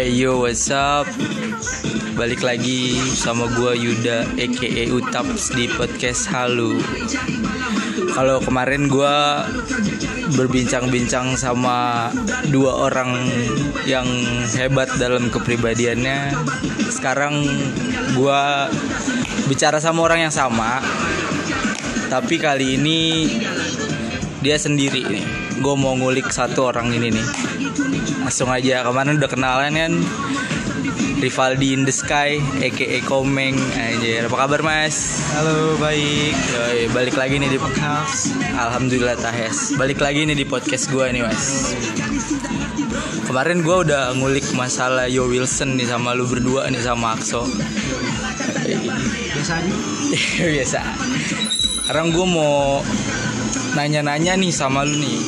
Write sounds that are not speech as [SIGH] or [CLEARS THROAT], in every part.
Hey yo what's up? Balik lagi sama gua Yuda aka Utaps di podcast Halu. Kalau kemarin gua berbincang-bincang sama dua orang yang hebat dalam kepribadiannya. Sekarang gua bicara sama orang yang sama. Tapi kali ini dia sendiri nih. Gue mau ngulik satu orang ini nih langsung aja. Kemarin udah kenalan kan? Rivaldi in the Sky aka Komeng. Aja apa kabar mas? Halo, baik. Yoi, balik lagi nih di podcast Alhamdulillah Tahes. Balik lagi nih di podcast gue nih mas. Kemarin gue udah ngulik masalah Yo Wilson nih sama lu berdua nih sama Akso. Biasa aja. [LAUGHS] Biasa. Sekarang gue mau nanya-nanya nih sama lu nih.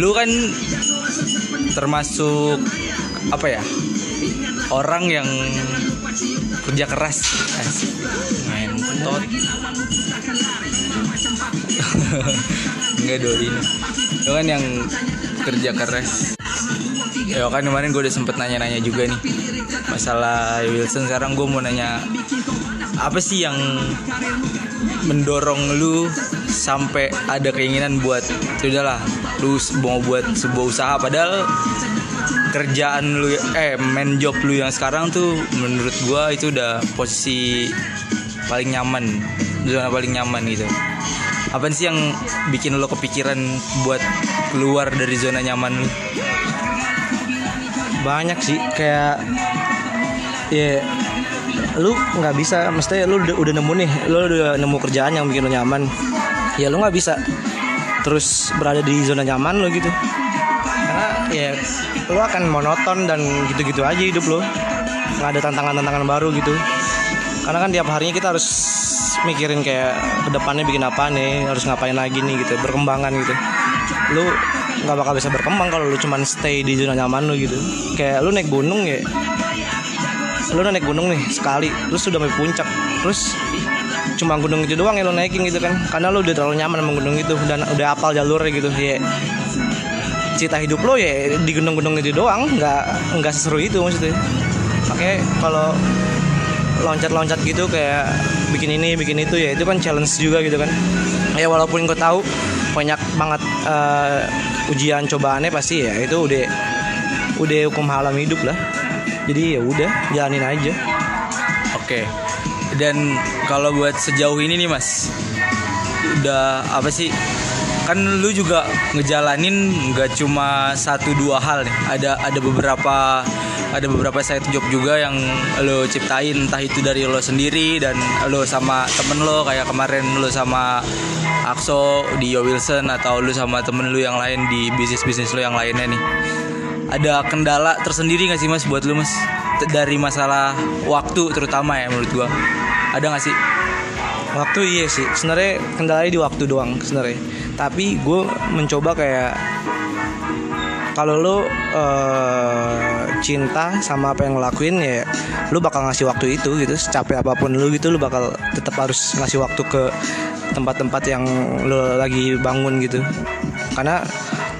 Lu kan termasuk apa ya orang yang kerja keras. Asik. ngentot [LAUGHS] enggak doi lu kan yang kerja keras. Ya kan kemarin gue udah sempet nanya-nanya juga nih. Masalah Wilson sekarang gue mau nanya apa sih yang mendorong lu sampai ada keinginan buat "Ya udahlah lu mau buat sebuah usaha padahal kerjaan lu eh main job lu yang sekarang tuh menurut gua itu udah posisi paling nyaman zona paling nyaman gitu. Apa sih yang bikin lo kepikiran buat keluar dari zona nyaman lu? Banyak sih kayak ya lu nggak bisa mesti lu udah, udah nemu nih lu udah nemu kerjaan yang bikin lu nyaman. Ya lu nggak bisa terus berada di zona nyaman lu gitu. Karena ya lu akan monoton dan gitu-gitu aja hidup lu nggak ada tantangan-tantangan baru gitu. Karena kan tiap harinya kita harus mikirin kayak ke depannya bikin apa nih? Harus ngapain lagi nih? gitu berkembangan gitu. Lu nggak bakal bisa berkembang kalau lu cuman stay di zona nyaman lu gitu. Kayak lu naik gunung ya. Lu naik gunung nih sekali terus sudah sampai puncak. Terus cuma gunung itu doang yang lu naikin gitu kan. Karena lu udah terlalu nyaman sama gunung itu dan udah apal jalurnya gitu ya. Cita hidup lo ya di gunung-gunung itu doang nggak nggak seseru itu maksudnya. Makanya kalau loncat-loncat gitu kayak bikin ini bikin itu ya itu kan challenge juga gitu kan. Ya walaupun gue tahu banyak banget eh, ujian cobaannya pasti ya itu udah udah hukum halam hidup lah. Jadi ya udah jalanin aja. Oke. Dan kalau buat sejauh ini nih Mas, udah apa sih? Kan lu juga ngejalanin nggak cuma satu dua hal nih. Ada ada beberapa ada beberapa side job juga yang lo ciptain entah itu dari lo sendiri dan lo sama temen lo kayak kemarin lo sama Akso di Yo Wilson atau lu sama temen lu yang lain di bisnis bisnis lo yang lainnya nih ada kendala tersendiri nggak sih mas buat lu mas dari masalah waktu terutama ya menurut gua ada nggak sih? Waktu iya sih. Sebenarnya kendalanya di waktu doang sebenarnya. Tapi gue mencoba kayak kalau lu eh, cinta sama apa yang lo lakuin ya lu bakal ngasih waktu itu gitu. Secapek apa pun lu gitu lu bakal tetap harus ngasih waktu ke tempat-tempat yang lu lagi bangun gitu. Karena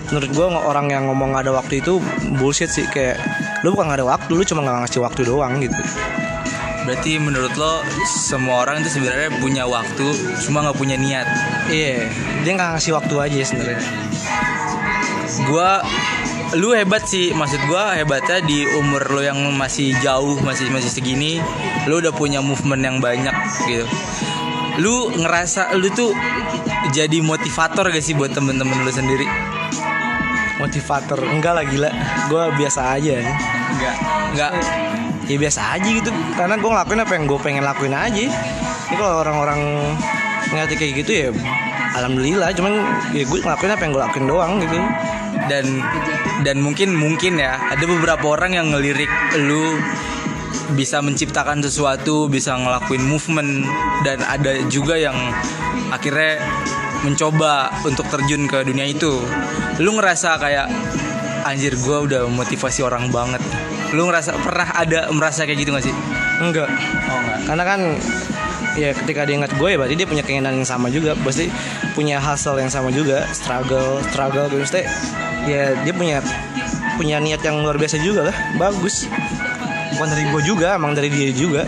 menurut gue orang yang ngomong gak ada waktu itu bullshit sih. Kayak lu bukan gak ada waktu lu cuma nggak ngasih waktu doang gitu berarti menurut lo semua orang itu sebenarnya punya waktu cuma nggak punya niat. Iya dia nggak ngasih waktu aja sebenarnya. Gua lu hebat sih. Maksud gua hebatnya di umur lo yang masih jauh masih masih segini lu udah punya movement yang banyak gitu. Lu ngerasa lu tuh jadi motivator gak sih buat temen-temen lu sendiri? Motivator? Enggak lah gila. Gue biasa aja. Enggak. Enggak ya biasa aja gitu. Karena gue ngelakuin apa yang gue pengen lakuin aja. Ini kalau orang-orang ngerti kayak gitu ya alhamdulillah. Cuman ya gue ngelakuin apa yang gue lakuin doang gitu. Dan dan mungkin mungkin ya ada beberapa orang yang ngelirik lu bisa menciptakan sesuatu bisa ngelakuin movement dan ada juga yang akhirnya mencoba untuk terjun ke dunia itu. Lu ngerasa kayak anjir gua udah motivasi orang banget lu ngerasa pernah ada merasa kayak gitu gak sih? Enggak. Oh enggak karena kan ya ketika dia ingat gue ya berarti dia punya keinginan yang sama juga. Pasti punya hasil yang sama juga struggle struggle gitu. Maksudnya, ya dia punya punya niat yang luar biasa juga lah. Bagus. Bukan dari gue juga emang dari dia juga.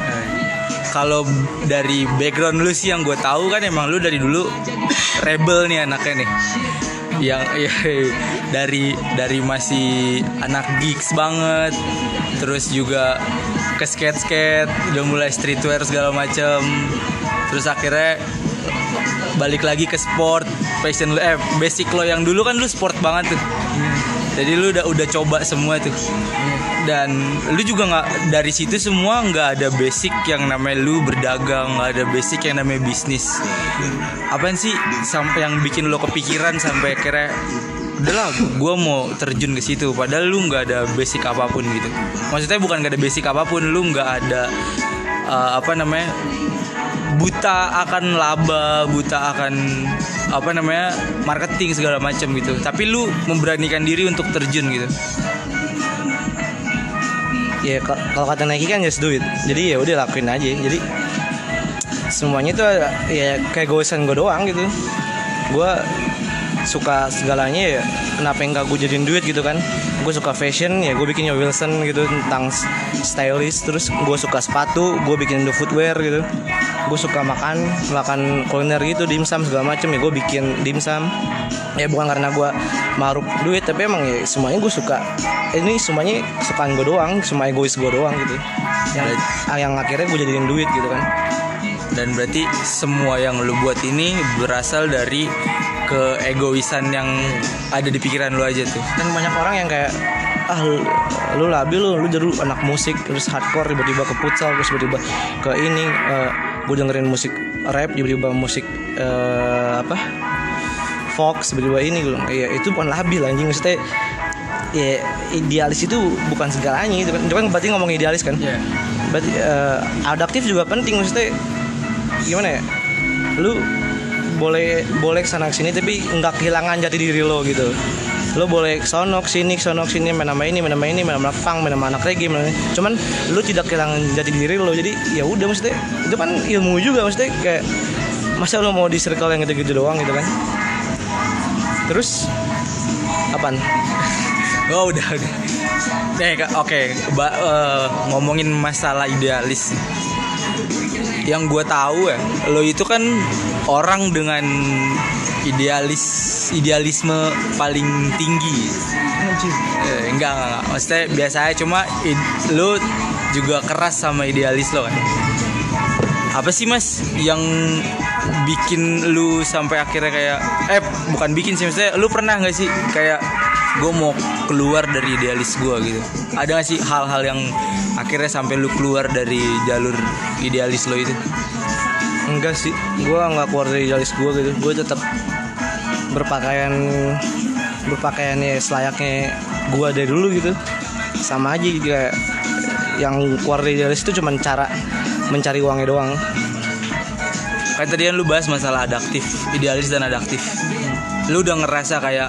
Kalau dari background lu sih yang gue tahu kan emang lu dari dulu rebel nih anaknya nih [LAUGHS] yang ya, dari dari masih anak geeks banget. Terus juga ke skate skate udah mulai streetwear segala macem. Terus akhirnya balik lagi ke sport passion lu eh basic lo yang dulu kan lu sport banget tuh. Jadi lu udah udah coba semua tuh dan lu juga nggak dari situ semua nggak ada basic yang namanya lu berdagang nggak ada basic yang namanya bisnis. Apaan sih sampai yang bikin lo kepikiran sampai akhirnya udahlah gue mau terjun ke situ. Padahal lu nggak ada basic apa pun gitu. Maksudnya bukan nggak ada basic apa pun lu nggak ada uh, apa namanya buta akan laba buta akan apa namanya marketing segala macam gitu. Tapi lu memberanikan diri untuk terjun gitu ya ka- kalau kata Nike kan just do it. Jadi ya udah lakuin aja. Jadi semuanya itu ya kayak goesan gue doang gitu. Gue suka segalanya ya kenapa enggak gue jadiin duit gitu kan. Gue suka fashion ya gue bikinnya Wilson gitu tentang s- stylish terus gue suka sepatu gue bikin the footwear gitu. Gue suka makan makan kuliner gitu dimsum segala macem. Ya gue bikin dimsum. Ya bukan karena gue maruk duit tapi emang ya semuanya gue suka. Ini semuanya kesukaan gue doang semua egois gue doang gitu. Yang yang akhirnya gue jadiin duit gitu kan. Dan berarti semua yang lu buat ini berasal dari keegoisan yang ada di pikiran lu aja tuh. Dan banyak orang yang kayak ah lu, lu labil lu lu jadi anak musik terus hardcore tiba-tiba ke futsal terus tiba-tiba ke ini gue dengerin musik rap tiba-tiba musik eh, apa Fox tiba-tiba ini gue ya itu bukan labil anjing. Maksudnya ya idealis itu bukan segalanya gitu kan. Itu kan berarti ngomong idealis kan? Iya. berarti eh, adaptif juga penting. Maksudnya gimana ya? Lu boleh boleh ke sana ke sini tapi nggak kehilangan jati diri lo gitu. Lo boleh ke sana ke sini ke sana ke sini main nama ini main nama ini main nama pang main nama anak reggae main nama ini. cuman lu tidak kehilangan jati diri lo jadi ya udah maksudnya. Itu kan ilmu juga maksudnya kayak masa lo mau di circle yang gitu-gitu doang gitu kan terus apaan [LAUGHS] Oh udah udah. Eh oke, Ba- eh, ngomongin masalah idealis. Yang gue tahu ya, lo itu kan orang dengan idealis idealisme paling tinggi. Eh, enggak, enggak, enggak. Maksudnya biasa aja cuma id- lo juga keras sama idealis lo kan. Apa sih mas yang bikin lu sampai akhirnya kayak eh bukan bikin sih maksudnya lu pernah nggak sih kayak gue mau keluar dari idealis gue gitu. Ada gak sih hal-hal yang akhirnya sampai lu keluar dari jalur idealis lo itu? Enggak sih gue nggak keluar dari idealis gue gitu. Gue tetap berpakaian berpakaiannya selayaknya gue dari dulu gitu. Sama aja juga yang keluar dari idealis itu cuma cara mencari uangnya doang kan tadi kan lu bahas masalah adaptif idealis dan adaptif. Lu udah ngerasa kayak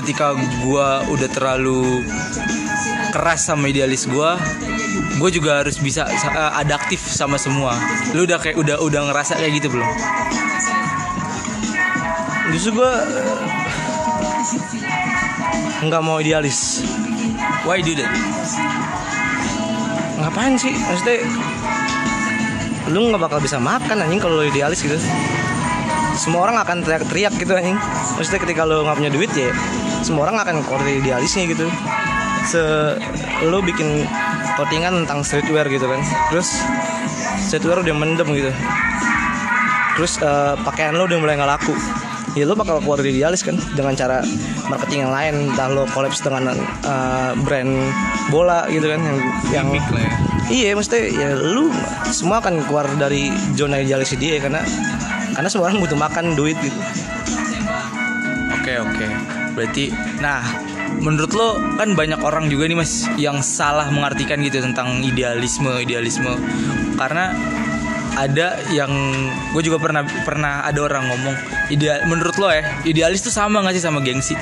ketika gua udah terlalu keras sama idealis gua gue juga harus bisa eh, adaptif sama semua. Lu udah kayak udah udah ngerasa kayak gitu belum? Justru gue nggak mau idealis. Why do that? Ngapain sih? Maksudnya lu nggak bakal bisa makan anjing kalau lu idealis gitu. Semua orang akan teriak-teriak gitu anjing. Maksudnya ketika lu nggak punya duit ya semua orang akan keluar idealisnya gitu. Se lu bikin clothingan tentang streetwear gitu kan. Terus streetwear udah mendem gitu. Terus eh, pakaian lo udah mulai nggak laku. Ya lo bakal keluar idealis kan dengan cara marketing yang lain. Entah lo kolaps dengan eh, brand bola gitu kan yang yang ya. Iya maksudnya ya lu semua akan keluar dari zona idealis dia karena karena semua orang butuh makan duit gitu. Oke oke. Berarti, nah menurut lo kan banyak orang juga nih mas yang salah mengartikan gitu tentang idealisme idealisme. Karena ada yang gue juga pernah pernah ada orang ngomong ideal menurut lo ya idealis tuh sama nggak sih sama gengsi?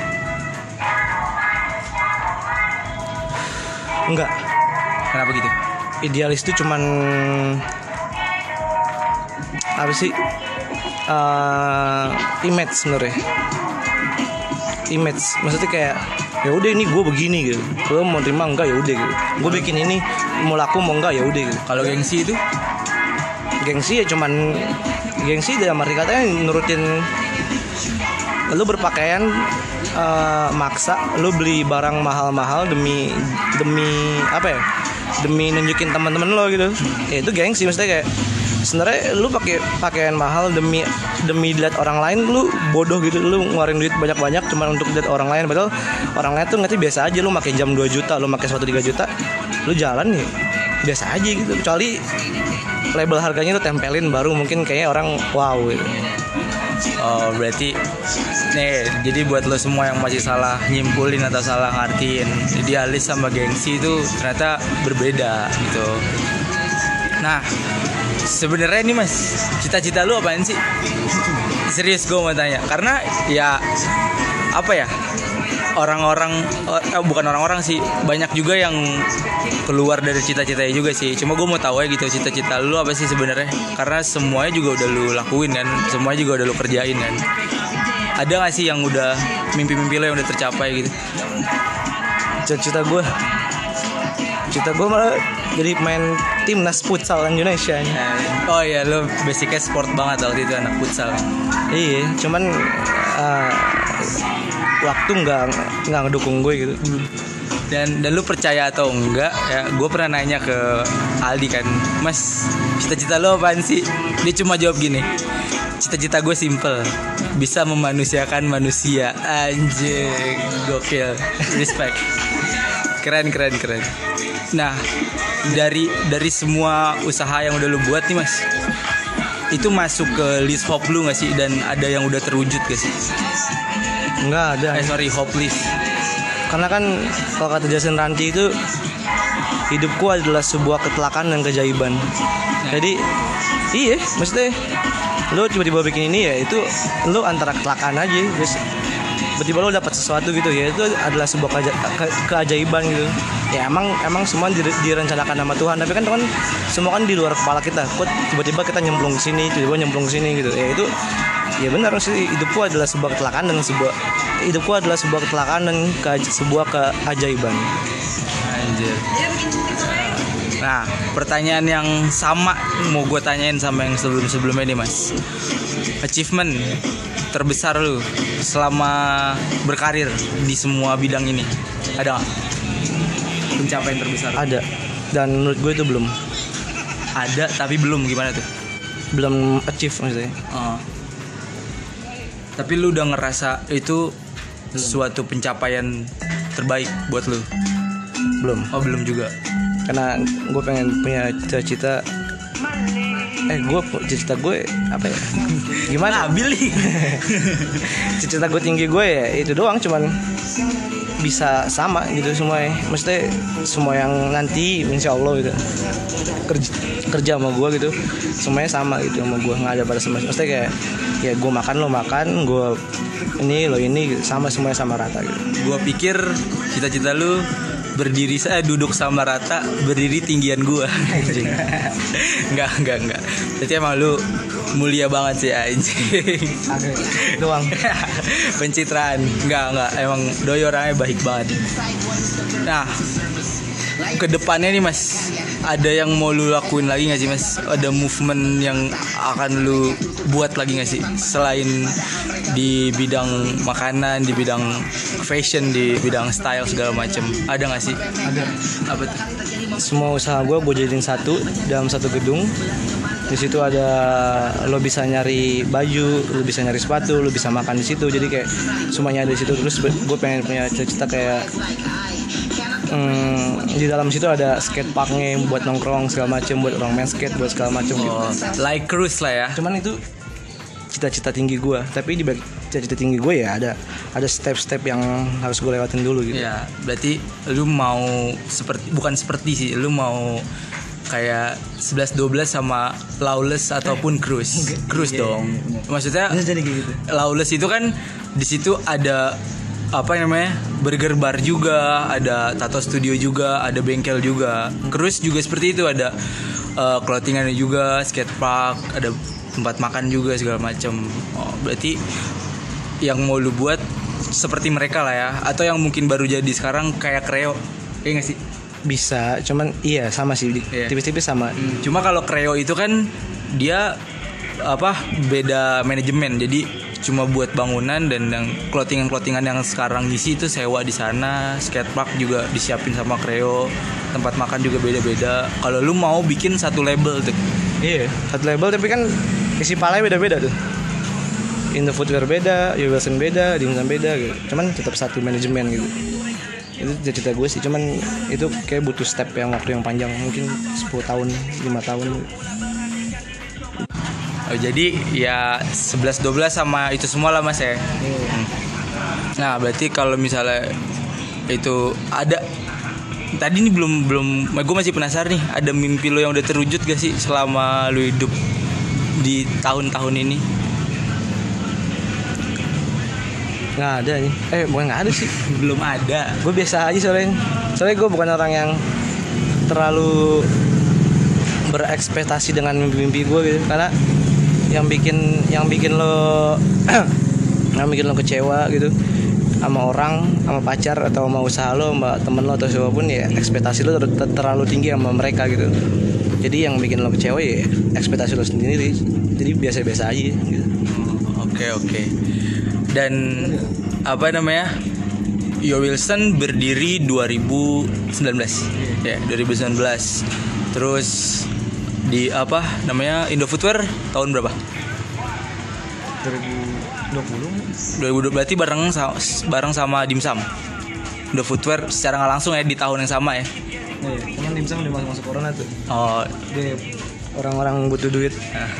Enggak. Kenapa gitu idealis itu cuman apa sih eh, image sebenarnya. Image maksudnya kayak ya udah ini gue begini gitu. Lo mau terima enggak ya udah gitu. Gue bikin ini mau laku mau enggak ya udah gitu. Kalau gengsi itu? Gengsi ya cuman gengsi dalam arti katanya nurutin lu berpakaian eh, maksa lu beli barang mahal-mahal demi demi apa ya demi nunjukin teman-teman lo gitu. Ya itu gengsi maksudnya kayak sebenarnya lu pakai pakaian mahal demi demi dilihat orang lain lu bodoh gitu. Lu ngeluarin duit banyak-banyak cuma untuk dilihat orang lain. Padahal orang lain tuh ngerti biasa aja lu pakai jam 2 juta lu pakai sepatu 3 juta lu jalan ya biasa aja gitu. Kecuali label harganya tuh tempelin baru mungkin kayaknya orang wow gitu. Oh berarti nih jadi buat lo semua yang masih salah nyimpulin atau salah ngartiin idealis sama gengsi itu ternyata berbeda gitu. Nah sebenarnya ini mas cita-cita lu apaan sih? Serius gue mau tanya karena ya apa ya orang-orang eh, bukan orang-orang sih banyak juga yang keluar dari cita-citanya juga sih. Cuma gue mau tahu ya gitu cita-cita lu apa sih sebenarnya? Karena semuanya juga udah lu lakuin kan? Semuanya juga udah lu kerjain kan? Ada gak sih yang udah mimpi-mimpi lo yang udah tercapai gitu? Cita-cita gue cita gue malah jadi main timnas futsal Indonesia oh iya lo basicnya sport banget waktu itu anak futsal. Iya cuman eh, waktu nggak nggak ngedukung gue gitu. Dan dan lu percaya atau enggak ya gue pernah nanya ke Aldi kan mas cita-cita lo apaan sih? Dia cuma jawab gini cita-cita gue simple bisa memanusiakan manusia. Anjing gokil. Respect. Keren keren keren. Nah dari dari semua usaha yang udah lu buat nih mas itu masuk ke list hope lu gak sih? Dan ada yang udah terwujud gak sih nggak ada. Eh sorry hope list karena kan kalau kata Jason Ranti itu hidupku adalah sebuah ketelakan dan keajaiban. Jadi iya maksudnya lo tiba-tiba bikin ini ya itu lo antara ketelakaan aja. Terus tiba-tiba lo dapat sesuatu gitu ya itu adalah sebuah keaja- ke- keajaiban gitu. Ya emang emang semua dire- direncanakan sama Tuhan. Tapi kan kan semua kan di luar kepala kita. Kok tiba-tiba kita nyemplung ke sini tiba-tiba nyemplung ke sini gitu. Ya itu ya benar sih hidupku adalah sebuah kecelakaan dan sebuah hidupku adalah sebuah kecelakaan dan ke- sebuah keajaiban Anjir. Nah, pertanyaan yang sama mau gue tanyain sama yang sebelum-sebelumnya nih, Mas. Achievement terbesar lu selama berkarir di semua bidang ini. Ada nggak? Pencapaian terbesar. ada dan menurut gue itu belum Ada tapi belum gimana tuh? belum achieve maksudnya Oh. Tapi lu udah ngerasa itu suatu pencapaian terbaik buat lu? belum. Oh, belum juga. karena gue pengen punya cita-cita. Eh gue cita-cita gue apa ya? [LAUGHS] Gimana? Nih. [LAUGHS] cita-cita gue tinggi gue ya itu doang cuman bisa sama gitu semuanya. Maksudnya semua yang nanti insya Allah gitu. Kerja kerja sama gue gitu semuanya sama gitu sama gue nggak ada batas sama maksudnya kayak ya gue makan lo makan gue ini lo ini sama semuanya sama rata gitu. Gua pikir cita-cita lu berdiri saya duduk sama rata berdiri tinggian gua. Anjing. [LAUGHS] Enggak enggak enggak berarti emang lu mulia banget sih anjing. Doang. [LAUGHS] Pencitraan. Enggak enggak emang doi orangnya baik banget. Nah ke depannya nih mas ada yang mau lu lakuin lagi nggak sih mas? Ada movement yang akan lu buat lagi nggak sih? Selain di bidang makanan di bidang fashion di bidang style segala macem. Ada nggak sih? Ada. Apa tuh? Semua usaha gue gue jadiin satu dalam satu gedung. Di situ ada lo bisa nyari baju lo bisa nyari sepatu lo bisa makan di situ. Jadi kayak semuanya ada di situ. Terus gue pengen punya cita-cita kayak hmm, di dalam situ ada skate parknya buat nongkrong segala macem buat orang main skate buat segala macem gitu. Oh, like cruise lah ya. Cuman itu cita-cita tinggi gue tapi di balik cita-cita tinggi gue ya ada ada step-step yang harus gue lewatin dulu gitu. Ya, berarti lu mau seperti bukan seperti sih, lu mau kayak 11 12 sama Lawless ataupun Cruise. Cruise dong. Maksudnya Bisa jadi kayak gitu. Lawless itu kan di situ ada apa namanya? Burger bar juga, ada tato studio juga, ada bengkel juga. Cruise juga seperti itu ada uh, clothingannya juga, skate park, ada tempat makan juga segala macam. Oh, berarti yang mau lu buat seperti mereka lah ya. Atau yang mungkin baru jadi sekarang kayak kreo iya gak sih? Bisa cuman iya sama sih. Iya. tipis-tipis sama. Hmm, cuma kalau kreo itu kan dia apa beda manajemen. Jadi cuma buat bangunan dan yang clothingan clothingan yang sekarang ngisi itu sewa di sana skatepark juga disiapin sama kreo tempat makan juga beda-beda kalau lu mau bikin satu label tuh iya satu label tapi kan isi palanya beda-beda tuh Indo Footwear beda, Yo Wilson beda, Dimsum beda gitu. Cuman tetap satu manajemen gitu. Itu cita gue sih, cuman itu kayak butuh step yang waktu yang panjang, mungkin 10 tahun, 5 tahun. Oh, jadi ya 11 12 sama itu semua lah Mas ya. Hmm. Nah, berarti kalau misalnya itu ada tadi ini belum belum gue masih penasaran nih ada mimpi lo yang udah terwujud gak sih selama lu hidup di tahun-tahun ini Nggak ada nih. Eh, bukan nggak ada sih. [LAUGHS] belum ada gue biasa aja soalnya soalnya gue bukan orang yang terlalu berekspektasi dengan mimpi-mimpi gue gitu karena yang bikin yang bikin lo [CLEARS THROAT] yang bikin lo kecewa gitu. Sama orang sama pacar atau sama usaha lo sama temen lo atau siapa pun ya ekspektasi lo ter- ter- terlalu tinggi sama mereka gitu. Jadi yang bikin lo kecewa ya ekspektasi lo sendiri. Jadi biasa-biasa aja gitu. Oke oke. Dan apa namanya? Yo Wilson berdiri 2019 ya 2019 terus di apa namanya Indo Footwear tahun berapa? 2020 2020 berarti bareng sama, bareng sama Dimsum Indo Footwear secara nggak langsung ya di tahun yang sama ya? Iya, cuman dimsum udah masuk masuk corona tuh. Oh. Dia orang-orang butuh duit. Nah.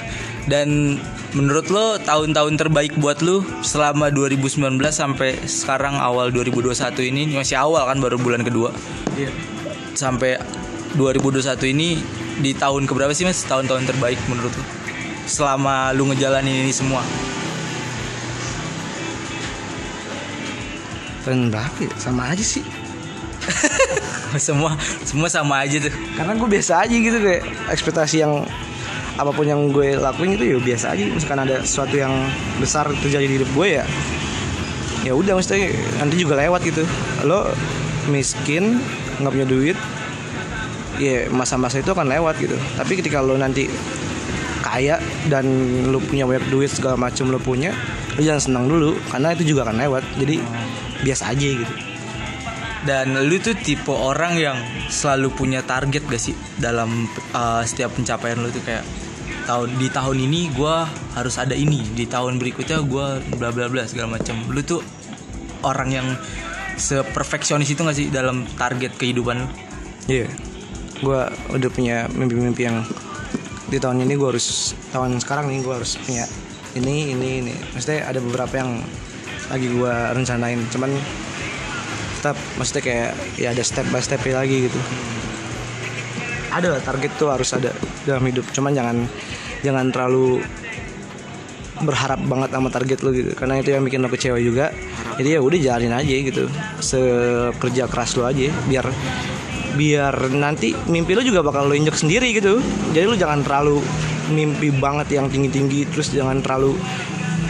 dan menurut lo tahun-tahun terbaik buat lo selama 2019 sampai sekarang awal 2021 ini masih awal kan baru bulan kedua? Iya. Sampai 2021 ini di tahun keberapa sih mas? Tahun-tahun terbaik menurut lo selama lu ngejalanin ini semua? Tahun berapa ya? sama aja sih. [LAUGHS] Semua semua sama aja tuh. Karena gue biasa aja gitu kayak ekspektasi yang apa pun yang gue lakuin itu ya biasa aja. Misalkan ada sesuatu yang besar terjadi di hidup gue ya ya udah maksudnya nanti juga lewat gitu. Lo miskin nggak punya duit ya masa-masa itu akan lewat gitu. Tapi ketika lo nanti kaya dan lo punya banyak duit segala macam lo punya lo jangan senang dulu karena itu juga akan lewat. Jadi biasa aja gitu. Dan lu tuh tipe orang yang selalu punya target gak sih? Dalam uh, setiap pencapaian lu tuh kayak tahun di tahun ini gua harus ada ini di tahun berikutnya gua bla bla bla segala macam lu tuh orang yang seperfeksionis itu gak sih dalam target kehidupan Iya, gue udah punya mimpi-mimpi yang di tahun ini gue harus tahun sekarang nih gue harus punya ini ini ini. Maksudnya ada beberapa yang lagi gue rencanain, cuman tetap maksudnya kayak ya ada step by step lagi gitu. Ada target tuh harus ada dalam hidup, cuman jangan jangan terlalu berharap banget sama target lo gitu karena itu yang bikin lo kecewa juga jadi ya udah jalanin aja gitu sekerja keras lo aja biar biar nanti mimpi lo juga bakal lo injek sendiri gitu jadi lo jangan terlalu mimpi banget yang tinggi tinggi terus jangan terlalu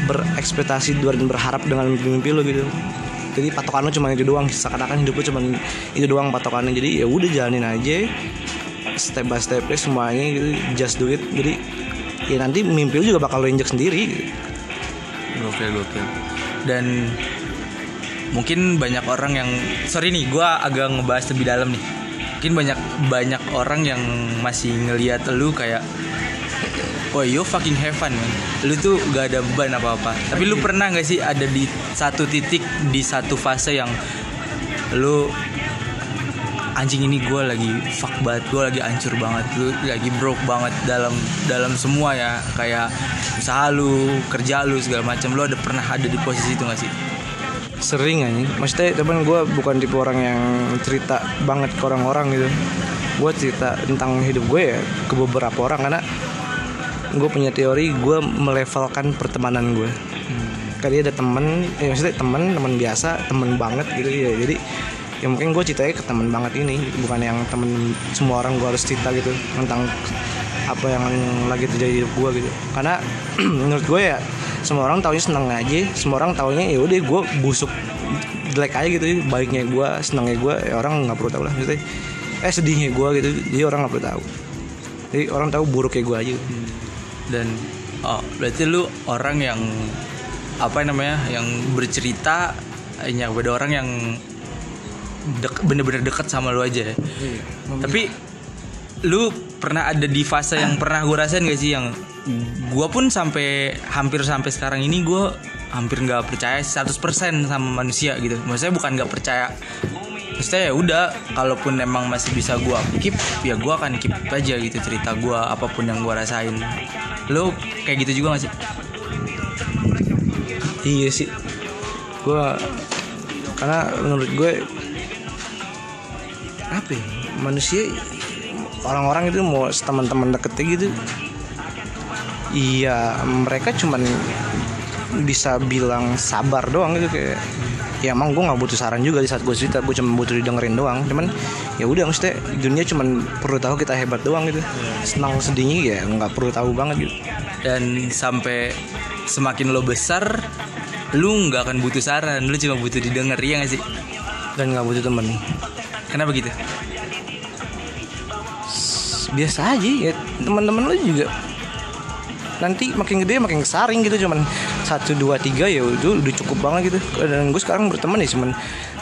berekspektasi dan berharap dengan mimpi-mimpi lo gitu jadi patokan lo cuma itu doang seakan-akan hidup lo cuma itu doang patokannya jadi ya udah jalanin aja step by step semuanya gitu just do it jadi ya nanti mimpi lo juga bakal lo injek sendiri gitu. Gokil. Dan mungkin banyak orang yang sorry nih, gua agak ngebahas lebih dalam nih. Mungkin banyak banyak orang yang masih ngelihat lu kayak Oh you fucking have fun man. Lu tuh gak ada beban apa-apa. Tapi lu pernah gak sih ada di satu titik Di satu fase yang Lu Anjing ini gue lagi fuck banget Gue lagi hancur banget Lu lagi broke banget dalam dalam semua ya. Kayak usaha lu Kerja lu segala macam Lu ada pernah ada di posisi itu gak sih? Sering aja maksudnya teman gue bukan tipe orang yang cerita banget ke orang-orang gitu. Gue cerita tentang hidup gue ya ke beberapa orang karena gue punya teori gue melevelkan pertemanan gue kan dia ada temen ya maksudnya temen temen biasa temen banget gitu. Ya jadi ya mungkin gue ceritanya ke temen banget ini bukan yang temen semua orang gue harus cerita gitu tentang apa yang lagi terjadi di hidup gue gitu. Karena [CLEARS THROAT] menurut gue ya semua orang taunya seneng aja. Semua orang taunya ya udah gue busuk jelek aja gitu. Baiknya gue senengnya gue ya orang nggak perlu tahu lah maksudnya. Eh sedihnya gue gitu jadi orang nggak perlu tahu jadi orang tahu buruknya gue aja. Dan oh berarti lu orang yang apa namanya yang bercerita hanya kepada orang yang dek, bener-bener deket sama lu aja ya. Tapi lu pernah ada di fase yang [COUGHS] pernah gue rasain gak sih yang gua pun sampai hampir sampai sekarang ini gua hampir nggak percaya 100% sama manusia gitu. Maksudnya bukan nggak percaya Maksudnya ya udah, kalaupun emang masih bisa gua keep, ya gua akan keep aja gitu cerita gua apa pun yang gua rasain. Lu kayak gitu juga gak sih? iya sih gue karena menurut gue apa ya, manusia orang-orang itu mau teman-teman deketnya gitu iya mereka cuman bisa bilang sabar doang gitu kayak ya emang gue nggak butuh saran juga di saat gue cerita gue cuma butuh didengerin doang cuman ya udah maksudnya dunia cuman perlu tahu kita hebat doang gitu senang sedihnya ya nggak perlu tahu banget gitu Dan sampai semakin lo besar, lu nggak akan butuh saran, lu cuma butuh didengar ya gak sih? dan nggak butuh temen Kenapa gitu? biasa aja ya teman-teman lu juga nanti makin gede makin kesaring gitu cuman satu dua tiga ya itu udah cukup banget gitu. Dan gue sekarang berteman ya cuman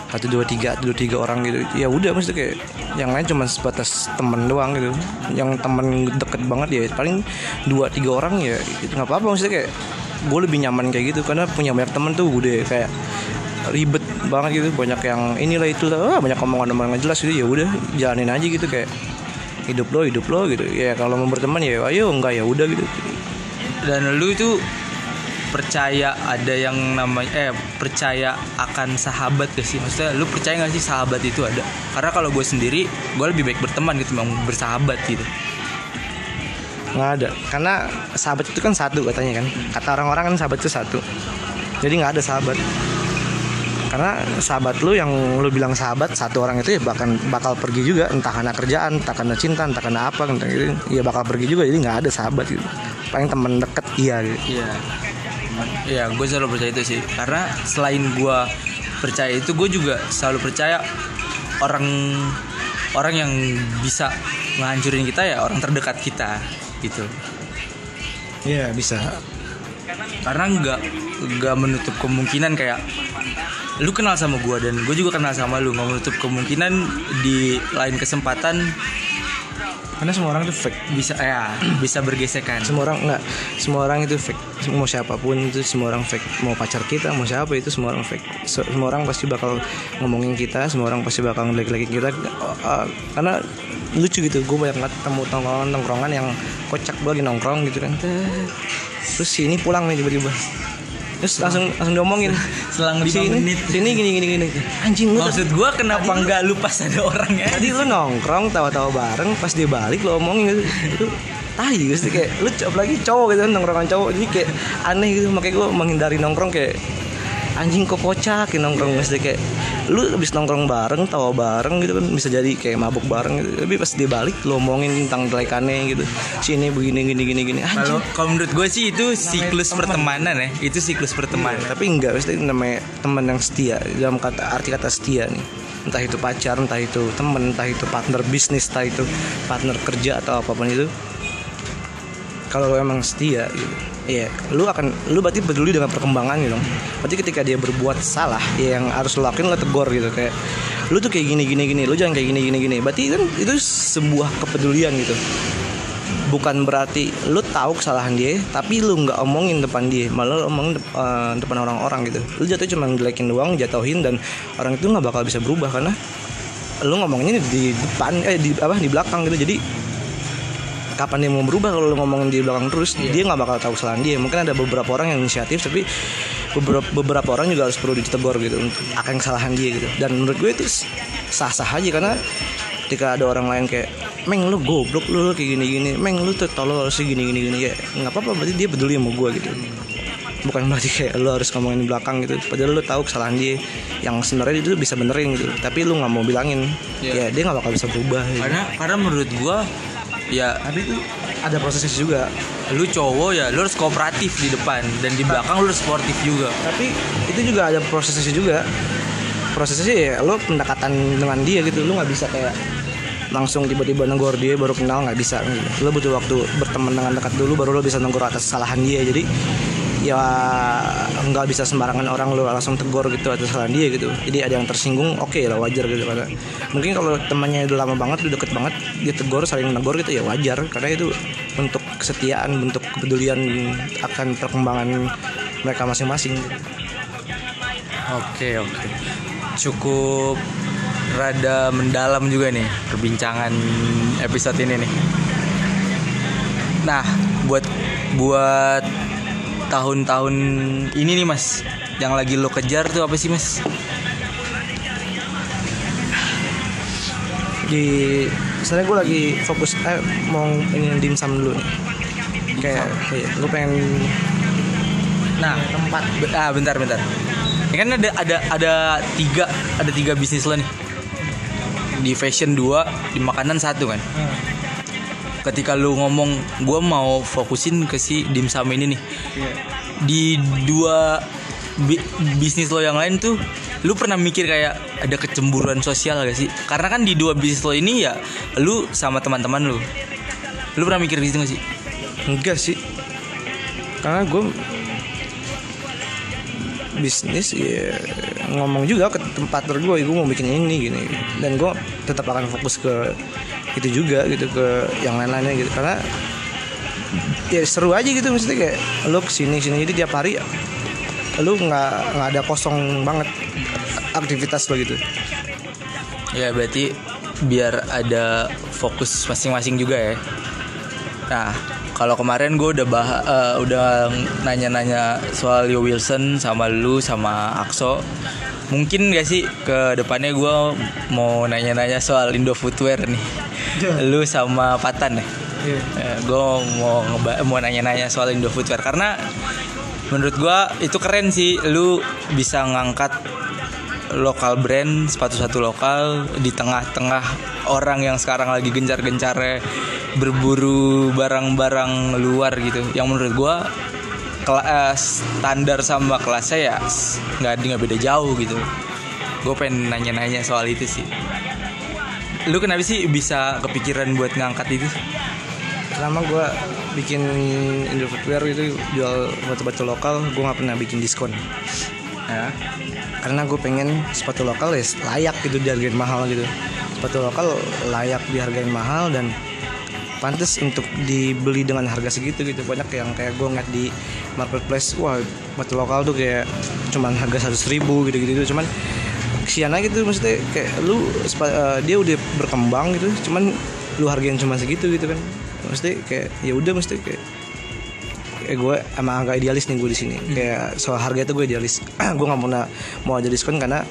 satu dua tiga dua tiga orang gitu. Ya udah maksudnya kayak yang lain cuma sebatas temen doang gitu. Yang temen deket banget ya paling dua tiga orang ya itu nggak apa-apa. Maksudnya kayak gue lebih nyaman kayak gitu karena punya banyak temen tuh udah kayak ribet banget gitu. Banyak yang inilah itu ah, banyak omongan omongan jelas gitu. Ya udah jalanin aja gitu kayak hidup lo hidup lo gitu. Ya kalau mau berteman ya ayo enggak ya udah gitu Dan lu itu percaya ada yang namanya eh percaya akan sahabat gak sih? Maksudnya lu percaya gak sih sahabat itu ada? Karena kalau gue sendiri gue lebih baik berteman gitu memang bersahabat gitu. Nggak ada. Karena sahabat itu kan satu katanya kan. Kata orang-orang kan sahabat itu satu. Jadi nggak ada sahabat karena sahabat lu yang lu bilang sahabat satu orang itu ya bahkan bakal pergi juga entah karena kerjaan entah karena cinta entah karena apa entah gitu ya bakal pergi juga jadi nggak ada sahabat gitu paling teman deket iya gitu Iya. Iya, gue selalu percaya itu sih. Karena selain gue percaya itu, gue juga selalu percaya orang orang yang bisa ngancurin kita ya orang terdekat kita gitu. iya bisa Karena nggak nggak menutup kemungkinan kayak lu kenal sama gue dan gue juga kenal sama lu nggak menutup kemungkinan di lain kesempatan karena semua orang itu fake. bisa ya [CLEARS THROAT] bisa bergesekan. Semua orang nggak semua orang itu fake. Mau siapa pun itu semua orang fake. Mau pacar kita mau siapa itu semua orang fake. Se- semua orang pasti bakal ngomongin kita semua orang pasti bakal ngelik-likin kita. Uh, karena lucu gitu gue banyak banget temu tongkrongan tongkrongan yang kocak gue lagi nongkrong gitu kan. Terus sini pulang nih tiba-tiba terus langsung langsung diomongin. [LAUGHS] Selang lima sini. menit sini gini gini gini. Anjing lu maksud gue kenapa nggak lu pas ada orangnya? Tadi lu nongkrong tawa-tawa bareng pas dia balik lu omongin gitu. Itu tahi gitu kayak lu apalagi cowok gitu nongkrongan cowok. Jadi kayak aneh gitu makanya gue menghindari nongkrong kayak anjing kok kocak ya nongkrong mesti kayak lu habis nongkrong bareng tawa bareng gitu kan. Bisa jadi kayak mabuk bareng gitu. Tapi pas dia balik lu omongin tentang kelekannya gitu. Sini begini gini gini gini. Kalau kalau menurut gue sih itu siklus teman. pertemanan ya, itu siklus pertemanan. tapi enggak pasti namanya teman yang setia. Dalam kata arti kata setia nih. Entah itu pacar entah itu teman entah itu partner bisnis entah itu partner kerja atau apa pun itu. Kalau lo emang setia gitu Iya, lu akan lu berarti peduli dengan perkembangan gitu. Berarti ketika dia berbuat salah, ya yang harus lo lakuin lo tegur gitu kayak lu tuh kayak gini gini gini, lu jangan kayak gini gini gini. Berarti kan itu sebuah kepedulian gitu. Bukan berarti lu tahu kesalahan dia, tapi lu nggak omongin depan dia, malah lu omongin dep- eh, depan orang-orang gitu. Lu jatuh cuma ngejelekin doang, jatuhin dan orang itu nggak bakal bisa berubah karena lu ngomonginnya di depan eh di apa di belakang gitu. Jadi kapan dia mau berubah kalau lu ngomongin di belakang terus dia nggak bakal tahu kesalahan dia. Mungkin ada beberapa orang yang inisiatif tapi beberapa beberapa orang juga harus perlu ditegur gitu untuk akan kesalahan dia gitu. Dan menurut gue itu sah sah aja karena ketika ada orang lain kayak meng lu goblok lu, lu kayak gini gini meng lu tuh tolol sih gini gini gini ya nggak apa apa berarti dia peduli sama gue gitu. Bukan berarti kayak lu harus ngomongin di belakang gitu. Padahal lu tahu kesalahan dia yang sebenarnya itu bisa benerin gitu. Tapi lu nggak mau bilangin. Iya. ya dia nggak bakal bisa berubah gitu. Karena karena menurut gue ya. Tapi itu ada prosesnya juga. Lu cowok ya lu harus kooperatif di depan. Dan di belakang lu harus sportif juga. Tapi itu juga ada prosesnya juga. Prosesnya sih ya lo pendekatan dengan dia gitu. Lo nggak bisa kayak langsung tiba-tiba negor dia baru kenal nggak bisa. Gitu. lo butuh waktu berteman dengan dekat dulu baru lo bisa negor atas kesalahan dia. Jadi ya nggak bisa sembarangan orang lo langsung tegur gitu atas kesalahan dia gitu. Jadi ada yang tersinggung oke lah wajar gitu. Karena mungkin kalau temannya udah lama banget udah deket banget dia tegur saling negor gitu ya wajar. Karena itu untuk kesetiaan bentuk kepedulian akan perkembangan mereka masing-masing. Oke oke. Cukup rada mendalam juga nih perbincangan episode ini nih. Nah buat buat tahun-tahun ini nih mas, yang lagi lo kejar tuh apa sih mas? di sebenarnya gue lagi fokus eh, mau ini dimsum dulu nih kayak iya, gue pengen Nah tempat ah bentar bentar. Ini kan ada ada ada tiga ada tiga bisnis lo nih. Di fashion dua, di makanan satu kan. Ketika lu ngomong gue mau fokusin ke si dimsum ini nih. di dua bi- bisnis lo yang lain tuh lu pernah mikir kayak ada kecemburuan sosial gak sih? Karena kan di dua bisnis lo ini ya lu sama teman-teman lu. Lu pernah mikir gitu gak sih? Enggak sih. Karena gue bisnis ya ngomong juga ke tempat gue gue mau bikin ini gini dan gue tetap akan fokus ke itu juga gitu ke yang lain-lainnya gitu. Karena ya seru aja gitu maksudnya kayak lu ke sini sini jadi tiap hari lu nggak nggak ada kosong banget aktivitas lo gitu. Ya berarti biar ada fokus masing-masing juga ya. Nah kalau kemarin gue udah bah eh, udah nanya-nanya soal Yo Wilson sama lu sama Akso mungkin gak sih ke depannya gue mau nanya-nanya soal Indo Footwear nih [LAUGHS] lu sama Patan ya gue mau mau nanya-nanya soal Indo Footwear karena menurut gue itu keren sih lu bisa ngangkat lokal brand sepatu satu lokal di tengah-tengah orang yang sekarang lagi gencar-gencarnya berburu barang-barang luar gitu. Yang menurut gua kela- eh, standar sama kelasnya ya nggak nggak beda jauh gitu. Gue pengen nanya-nanya soal itu sih lu kenapa sih bisa kepikiran buat ngangkat itu? Selama gue bikin Indo Footwear itu jual batu-batu lokal. Gue nggak pernah bikin diskon. Ya. Karena gue pengen sepatu lokal ya layak gitu dihargain mahal gitu. Sepatu lokal layak dihargain mahal dan pantas untuk dibeli dengan harga segitu gitu. Banyak yang kayak gue ngeliat di marketplace wah sepatu lokal tuh kayak cuman harga seratus ribu gitu gitu cuman kesian aja gitu maksudnya kayak lu eh, dia udah berkembang gitu cuman lu hargain cuma segitu gitu kan. Maksudnya kayak ya udah mesti kayak kayak gue emang agak idealis nih gue di sini. Kayak soal harga itu gue idealis. [CLEARS THROAT] Gue nggak pernah mau ada diskon karena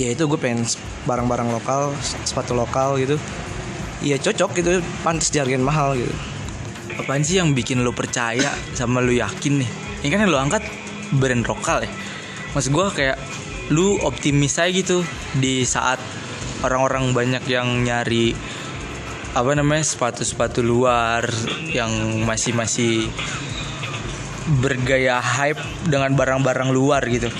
ya itu gue pengen barang-barang lokal sepatu lokal gitu. Ya cocok gitu pantas dihargain mahal gitu. Apaan sih yang bikin lo percaya sama lo yakin nih? Ini kan yang lo angkat brand lokal ya. Maksud gue kayak lu optimis aja gitu di saat orang-orang banyak yang nyari apa namanya sepatu-sepatu luar yang masih masih bergaya hype dengan barang-barang luar gitu.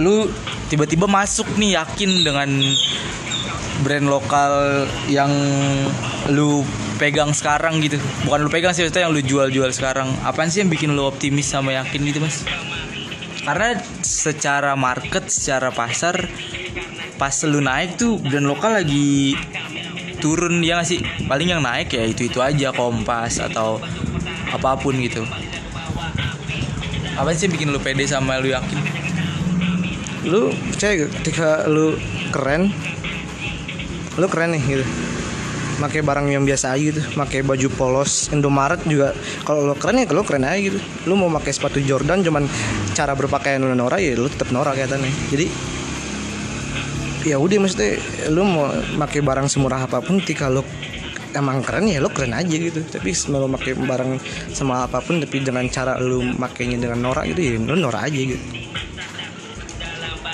Lu tiba-tiba masuk nih yakin dengan brand lokal yang lu pegang sekarang gitu. Bukan lu pegang sih maksudnya yang lu jual-jual sekarang. Apaan sih yang bikin lu optimis sama yakin gitu mas karena secara market secara pasar pas lu naik tuh brand lokal lagi turun ya nggak sih? Paling yang naik ya itu itu aja kompas atau apa pun gitu. Apa sih bikin lu pede sama lu yakin? Lu percaya gak ketika lu keren? Lu keren nih gitu. Pakai barang yang biasa aja gitu. Pakai baju polos Indomaret juga. Kalau lu keren ya kalau keren aja gitu. Lu mau pakai sepatu Jordan cuman cara berpakaian lu norak ya lu tetap norak kelihatannya. Jadi ya udah maksudnya lu mau pakai barang semurah apa pun ketika lu emang keren ya lu keren aja gitu. Tapi kalau lu pakai barang semahal apa pun tapi dengan cara lu makainya dengan norak gitu ya lu norak aja gitu.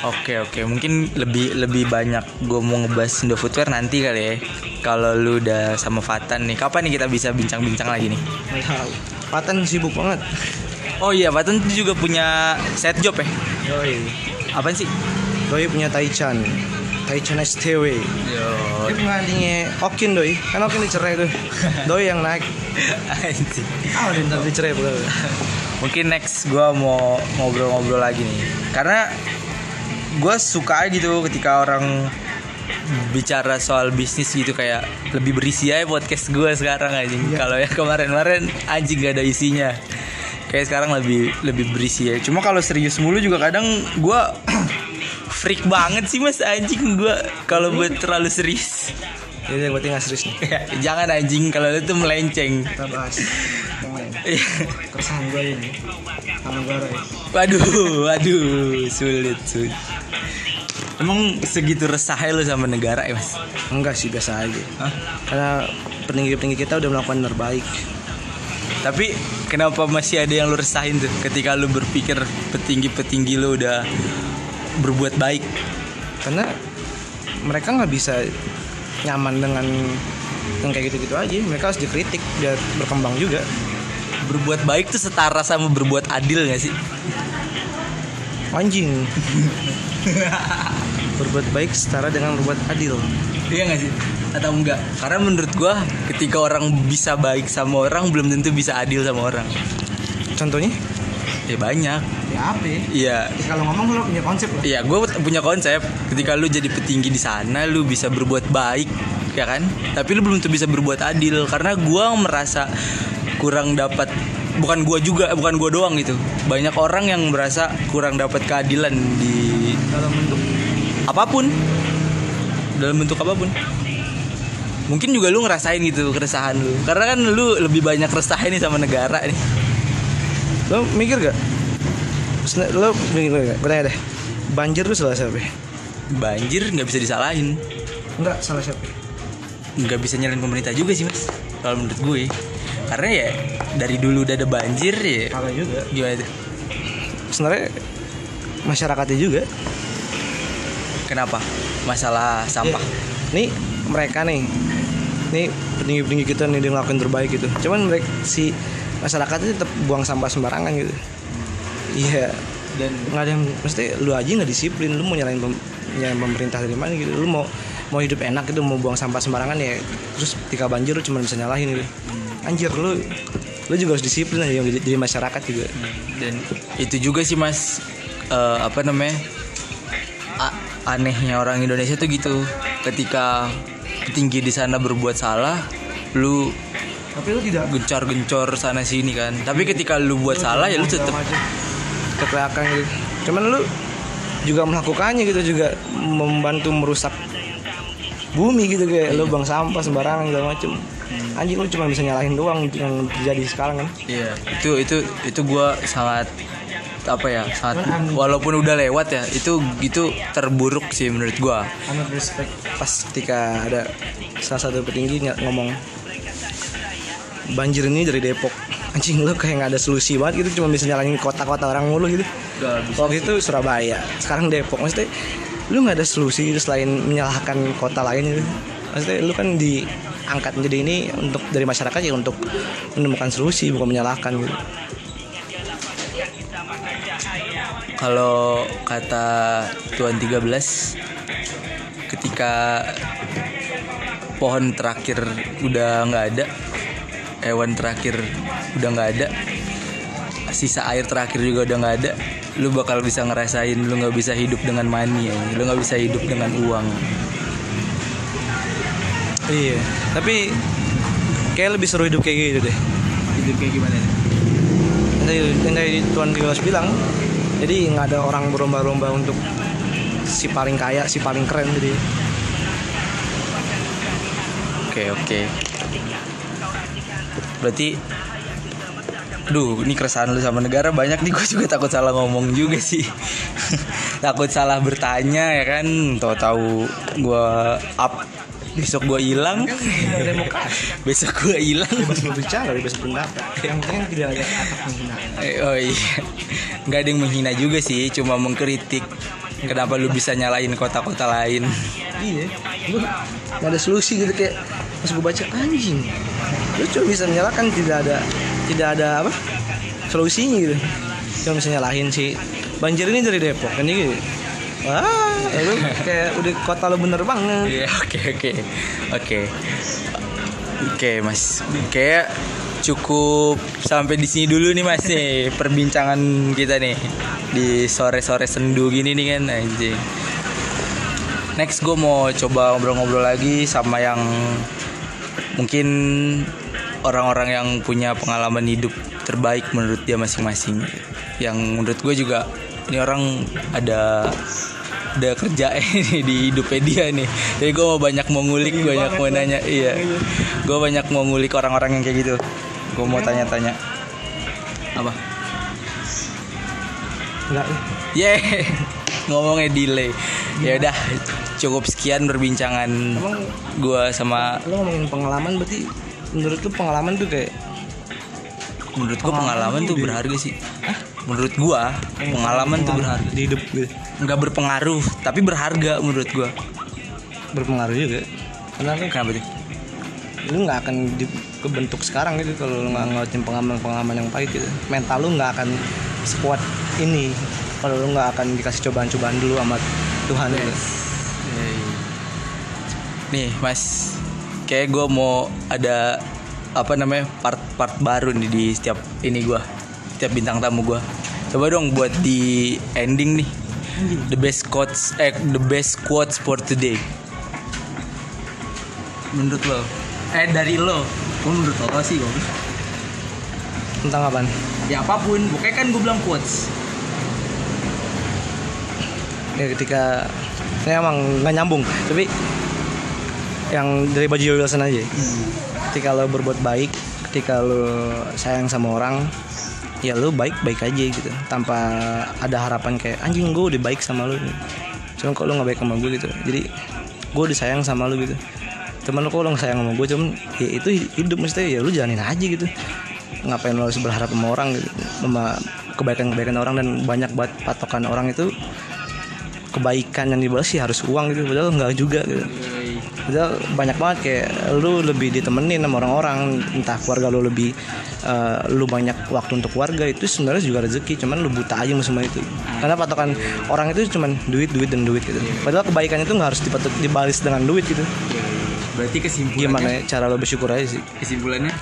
Oke oke. Mungkin lebih lebih banyak gue mau ngebahas Indo Footwear nanti kali ya. Kalau lu udah sama Fatan nih kapan nih kita bisa bincang-bincang lagi nih. Patan sibuk banget. Oh iya tuh juga punya set job ya Doi. apaan sih Doi punya Taichan. Taichan STW. Yo Dia penggantinya Okin doi. Kan Okin dicerai tuh. [LAUGHS] Doi yang naik. anjing. Ah, udah ntar dicerai pula. mungkin next gue mau ngobrol-ngobrol lagi nih karena gue suka aja gitu ketika orang bicara soal bisnis gitu kayak lebih berisi aja podcast gue sekarang anjing kalau ya kemarin-kemarin anjing gak ada isinya kayak sekarang lebih lebih berisi ya cuma kalau serius mulu juga kadang gue [CLEARS THROAT] freak banget sih mas anjing gue kalau buat terlalu serius Jadi berarti nggak serius nih. [LAUGHS] jangan anjing kalau itu melenceng Kita bahas yang lain. Keresahan gue ini sama ya. Waduh, waduh, sulit, sulit. Emang segitu resahnya lu sama negara ya mas? Enggak sih biasa aja. Hah? Karena petinggi-petinggi kita udah melakukan yang terbaik. Tapi kenapa masih ada yang lu resahin tuh ketika lu berpikir petinggi-petinggi lu udah berbuat baik? Karena mereka nggak bisa nyaman dengan yang kayak gitu-gitu aja. Mereka harus dikritik biar berkembang juga. Berbuat baik tuh setara sama berbuat adil gak sih? Anjing. [LAUGHS] berbuat baik setara dengan berbuat adil. Iya gak sih? Atau enggak? Karena menurut gua ketika orang bisa baik sama orang belum tentu bisa adil sama orang. Contohnya? Ya banyak. Ya apa? ya? Iya, Kalau ngomong lo punya konsep lo. Iya, gue punya konsep. Ketika lu jadi petinggi di sana, lu bisa berbuat baik, ya kan? Tapi lu belum tentu bisa berbuat adil karena gua merasa kurang dapat. Bukan gua juga, bukan gua doang gitu. Banyak orang yang merasa kurang dapat keadilan di Dalam bentuk apa pun, dalam bentuk apa pun. Mungkin juga lu ngerasain gitu keresahan lu. Karena kan lu lebih banyak resah nih sama negara nih. lo mikir gak? Lo mikir gak? Gue tanya deh. Banjir tuh salah siapa? Banjir nggak bisa disalahin. Enggak salah siapa? nggak bisa nyalain pemerintah juga sih mas kalau menurut gue karena ya dari dulu udah ada banjir ya Salah juga. gimana tuh Sebenarnya masyarakatnya juga. kenapa masalah sampah Nih mereka nih, nih petinggi-petinggi kita nih dia ngelakuin terbaik gitu. Cuman mereka si masyarakatnya tetap buang sampah sembarangan gitu. Iya, dan nggak ada yang mesti lu aja nggak disiplin. Lu mau nyalain pem- nyalain pemerintah dari mana gitu? Lu mau mau hidup enak gitu mau buang sampah sembarangan ya terus ketika banjir lu cuma bisa nyalahin gitu. Anjir lu lu juga harus disiplin aja jadi, jadi masyarakat juga. Dan itu juga sih mas eh, apa namanya A- anehnya orang Indonesia tuh gitu. Ketika tinggi di sana berbuat salah lu tapi lu tidak gencar-gencor sana sini kan. Tapi ketika lu buat salah ya lu tetap keteriakan gitu. Cuman lu juga melakukannya gitu juga membantu merusak bumi gitu kayak lu buang sampah sembarangan segala macem. Anjing lu cuma bisa nyalahin doang yang terjadi sekarang kan. Iya, itu itu itu gua sangat apa ya sangat walaupun udah lewat ya itu gitu terburuk sih menurut gua. Amat respect. Pas ketika ada salah satu petinggi ngomong banjir ini dari Depok. Anjing lu kayak nggak ada solusi banget gitu cuma bisa nyalain kota-kota orang mulu gitu. Waktu itu Surabaya sekarang Depok. Maksudnya lu nggak ada solusi gitu selain menyalahkan kota lain gitu. Maksudnya lu kan diangkat menjadi ini untuk dari masyarakat ya untuk menemukan solusi bukan menyalahkan gitu kalau kata Tuan 13 ketika pohon terakhir udah nggak ada hewan terakhir udah nggak ada sisa air terakhir juga udah nggak ada lu bakal bisa ngerasain lu nggak bisa hidup dengan money ya lu nggak bisa hidup dengan uang iya tapi kayak lebih seru hidup kayak gitu deh hidup kayak gimana nih? yang tadi yang tadi Tuan Kilas bilang jadi nggak ada orang berlomba-lomba untuk si paling kaya si paling keren jadi Oke oke. Berarti, duh ini keresahan lu sama negara banyak nih. Gue juga takut salah ngomong juga sih. [LAUGHS] takut salah bertanya ya kan. Tahu-tahu gue up besok gue hilang. demokrasi besok gue hilang. bebas berbicara bebas pendapat yang penting tidak ada kata penghinaan Eh, Oh iya, nggak ada yang menghina juga sih, cuma mengkritik kenapa lu bisa nyalain kota-kota lain. Iya. Nggak ada solusi gitu kayak pas gue baca anjing lu cuma bisa menyalahkan tidak ada tidak ada apa solusinya gitu. Cuma bisa nyalahin si banjir ini dari Depok kan gitu wah lu kayak udah kota lu bener banget Iya, oke oke. Oke. Oke, Mas. Kayak cukup sampai di sini dulu nih Mas nih perbincangan kita nih di sore-sore sendu gini nih kan anjing. Next gue mau coba ngobrol-ngobrol lagi sama yang mungkin orang-orang yang punya pengalaman hidup terbaik menurut dia masing-masing. Yang menurut gue juga ini orang ada ada kerja [LAUGHS] ini di hidupnya dia nih. Jadi gue mau banyak mau ngulik, banyak mau nanya. Iya. Gue banyak mau ngulik orang-orang yang kayak gitu. Gue mau tanya-tanya. Apa? enggak Yeah. [LAUGHS] Ngomongnya delay. Ya udah, cukup sekian perbincangan gue sama lu ngomongin pengalaman berarti menurut lu pengalaman tuh kayak menurut gue pengalaman tuh berharga sih. Menurut gua pengalaman tuh berharga. di hidup gitu Nggak berpengaruh, tapi berharga menurut gua. berpengaruh juga karena lu Kenapa tuh? lu nggak akan di- kebentuk sekarang gitu kalau lu nggak ngelakuin pengalaman-pengalaman yang pahit gitu mental lu nggak akan sekuat ini kalau lu nggak akan dikasih cobaan-cobaan dulu sama Tuhan gitu. Nih Mas, kayak gue mau ada apa namanya part-part baru nih di setiap ini gue, setiap bintang tamu gue. Coba dong buat di ending nih, the best quotes, eh the best quotes for today. Menurut lo? Eh dari lo? Gue menurut lo sih bagus. tentang apaan Ya apa pun, pokoknya kan gue bilang quotes. ya ketika ini emang nggak nyambung tapi yang dari baju Wilson aja ketika lo berbuat baik ketika lo sayang sama orang ya lo baik baik aja gitu. Tanpa ada harapan kayak anjing gue udah baik sama lo cuma kok lo nggak baik sama gue gitu. Jadi gue udah sayang sama lo gitu. Teman lo kok lo nggak sayang sama gue cuman ya itu hidup mesti ya lo jalanin aja gitu. Ngapain lo harus berharap sama orang gitu? Sama kebaikan-kebaikan orang dan banyak banget patokan orang itu kebaikan yang dibalas sih harus uang gitu. Padahal enggak juga gitu padahal banyak banget kayak lu lebih ditemenin sama orang-orang entah keluarga lu lebih eh, lu banyak waktu untuk keluarga itu sebenarnya juga rezeki cuman lu buta aja sama semua itu karena patokan orang itu cuman duit duit dan duit gitu padahal kebaikan itu nggak harus dipatok dibalas dengan duit gitu Berarti kesimpulannya? gimana ya cara lo bersyukur aja sih Kesimpulannya?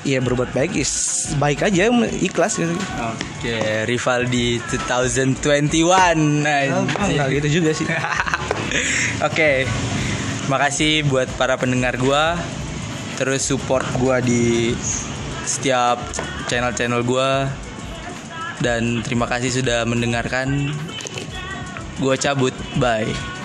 Iya berbuat baik is baik aja ikhlas gitu Oke, Rivaldi 2021. anjing. nggak gitu juga sih [LAUGHS] Oke. Makasih buat para pendengar gua. Terus support gua di setiap channel-channel gua. Dan terima kasih sudah mendengarkan. Gua cabut. Bye.